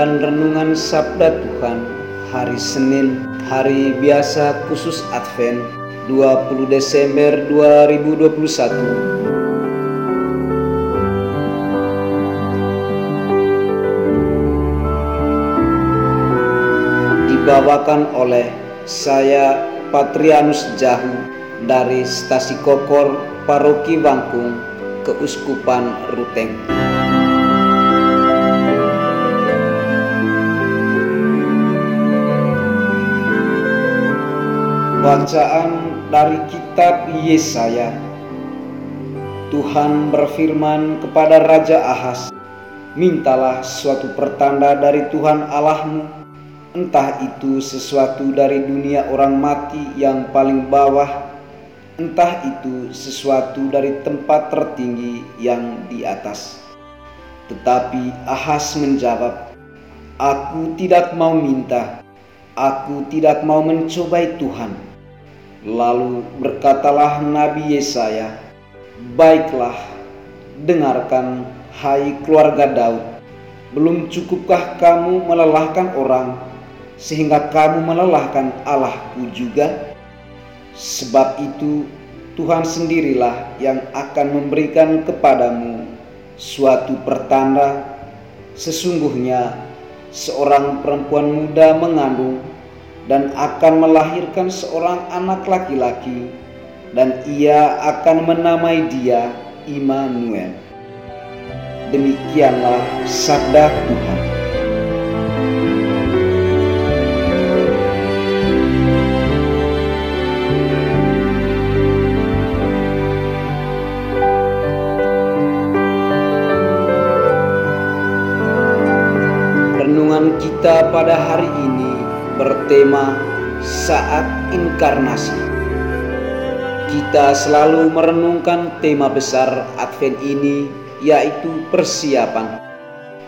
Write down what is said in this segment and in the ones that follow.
Dan Renungan Sabda Tuhan Hari Senin, Hari Biasa Khusus Advent 20 Desember 2021 Dibawakan oleh saya Patrianus Jahu dari Stasi Kokor Paroki Bangkung Keuskupan Ruteng. Bacaan dari kitab Yesaya. Tuhan berfirman kepada Raja Ahas Mintalah suatu pertanda dari Tuhan Allahmu. Entah itu sesuatu dari dunia orang mati yang paling bawah Entah itu sesuatu dari tempat tertinggi yang di atas. Tetapi Ahas menjawab Aku tidak mau minta. Aku tidak mau mencobai Tuhan Lalu berkatalah Nabi Yesaya, "Baiklah, dengarkan, hai keluarga Daud. Belum cukupkah kamu melelahkan orang, sehingga kamu melelahkan Allahku juga? Sebab itu, Tuhan sendirilah yang akan memberikan kepadamu suatu pertanda. Sesungguhnya, seorang perempuan muda mengandung." Dan akan melahirkan seorang anak laki-laki dan ia akan menamai dia Immanuel. Demikianlah sabda Tuhan. Renungan kita pada hari bertema saat inkarnasi. Kita selalu merenungkan tema besar Advent ini yaitu persiapan.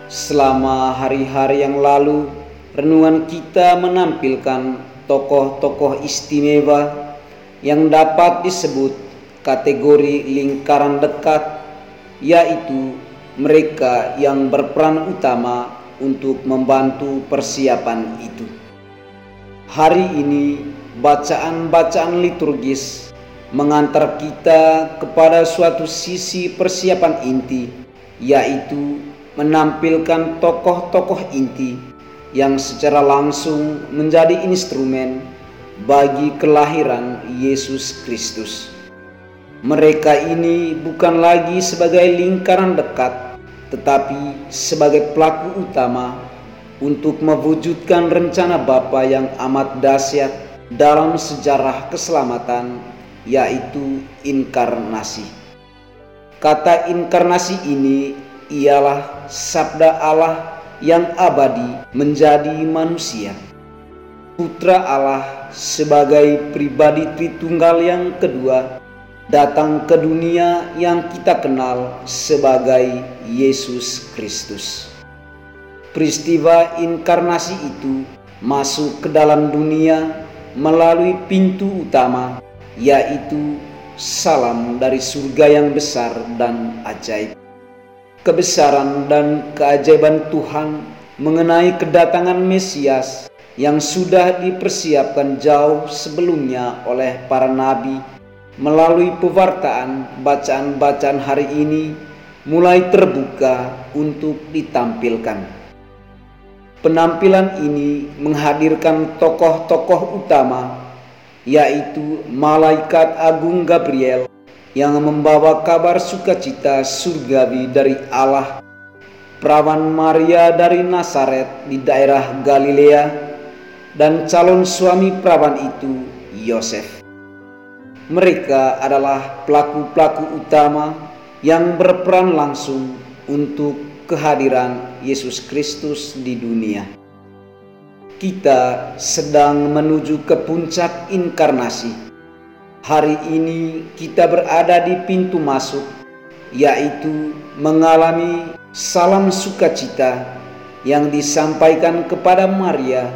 Selama hari-hari yang lalu, renungan kita menampilkan tokoh-tokoh istimewa yang dapat disebut kategori lingkaran dekat, yaitu mereka yang berperan utama untuk membantu persiapan itu. Hari ini bacaan-bacaan liturgis mengantar kita kepada suatu sisi persiapan inti yaitu menampilkan tokoh-tokoh inti yang secara langsung menjadi instrumen bagi kelahiran Yesus Kristus. Mereka ini bukan lagi sebagai lingkaran dekat, tetapi sebagai pelaku utama untuk mewujudkan rencana Bapa yang amat dahsyat dalam sejarah keselamatan yaitu inkarnasi. Kata inkarnasi ini ialah sabda Allah yang abadi menjadi manusia. Putra Allah sebagai pribadi Tritunggal yang kedua datang ke dunia yang kita kenal sebagai Yesus Kristus peristiwa inkarnasi itu masuk ke dalam dunia melalui pintu utama, yaitu salam dari surga yang besar dan ajaib. Kebesaran dan keajaiban Tuhan mengenai kedatangan Mesias yang sudah dipersiapkan jauh sebelumnya oleh para nabi melalui pewartaan bacaan-bacaan hari ini mulai terbuka untuk ditampilkan. Penampilan ini menghadirkan tokoh-tokoh utama, yaitu Malaikat Agung Gabriel yang membawa kabar sukacita surgawi dari Allah, perawan Maria dari Nazaret di daerah Galilea, dan calon suami perawan itu Yosef. Mereka adalah pelaku-pelaku utama yang berperan langsung untuk kehadiran Yesus Kristus di dunia. Kita sedang menuju ke puncak inkarnasi. Hari ini kita berada di pintu masuk, yaitu mengalami salam sukacita yang disampaikan kepada Maria.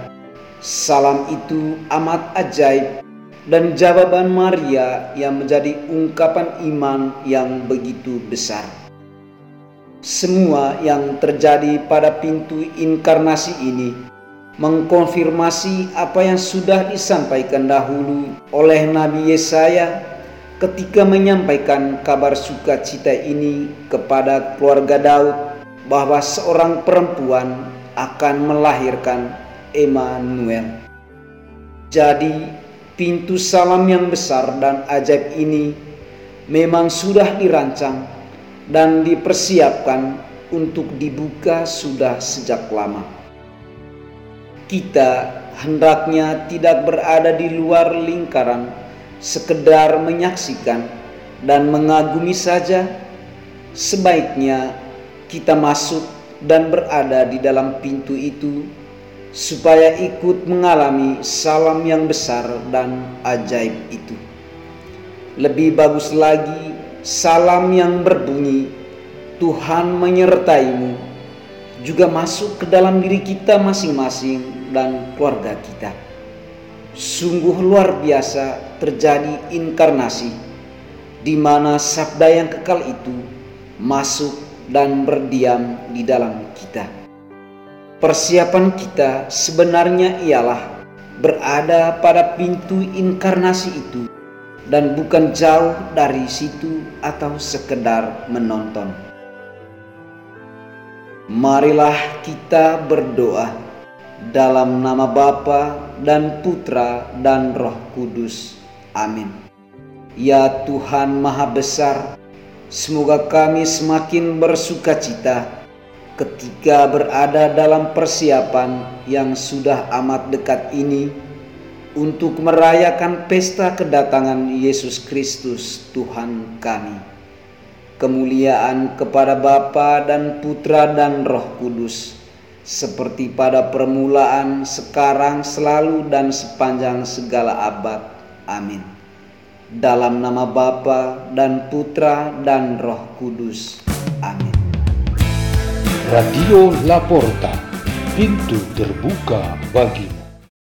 Salam itu amat ajaib dan jawaban Maria yang menjadi ungkapan iman yang begitu besar. Semua yang terjadi pada pintu inkarnasi ini mengkonfirmasi apa yang sudah disampaikan dahulu oleh Nabi Yesaya ketika menyampaikan kabar sukacita ini kepada keluarga Daud bahwa seorang perempuan akan melahirkan Emmanuel. Jadi pintu salam yang besar dan ajaib ini memang sudah dirancang dan dipersiapkan untuk dibuka sudah sejak lama. Kita hendaknya tidak berada di luar lingkaran, sekedar menyaksikan dan mengagumi saja. Sebaiknya kita masuk dan berada di dalam pintu itu supaya ikut mengalami salam yang besar dan ajaib itu. Lebih bagus lagi, salam yang berbunyi, "Tuhan menyertaimu," juga masuk ke dalam diri kita masing-masing dan keluarga kita. Sungguh luar biasa terjadi inkarnasi, di mana sabda yang kekal itu masuk dan berdiam di dalam kita. Persiapan kita sebenarnya ialah berada pada pintu inkarnasi itu dan bukan jauh dari situ atau sekedar menonton. Marilah kita berdoa dalam nama Bapa dan Putra dan Roh Kudus. Amin. Ya Tuhan Maha Besar, semoga kami semakin bersukacita cita ketika berada dalam persiapan yang sudah amat dekat ini untuk merayakan pesta kedatangan Yesus Kristus Tuhan kami. Kemuliaan kepada Bapa dan Putra dan Roh Kudus, seperti pada permulaan, sekarang, selalu, dan sepanjang segala abad. Amin. Dalam nama Bapa dan Putra dan Roh Kudus. Amin. Radio Laporta, pintu terbuka bagimu.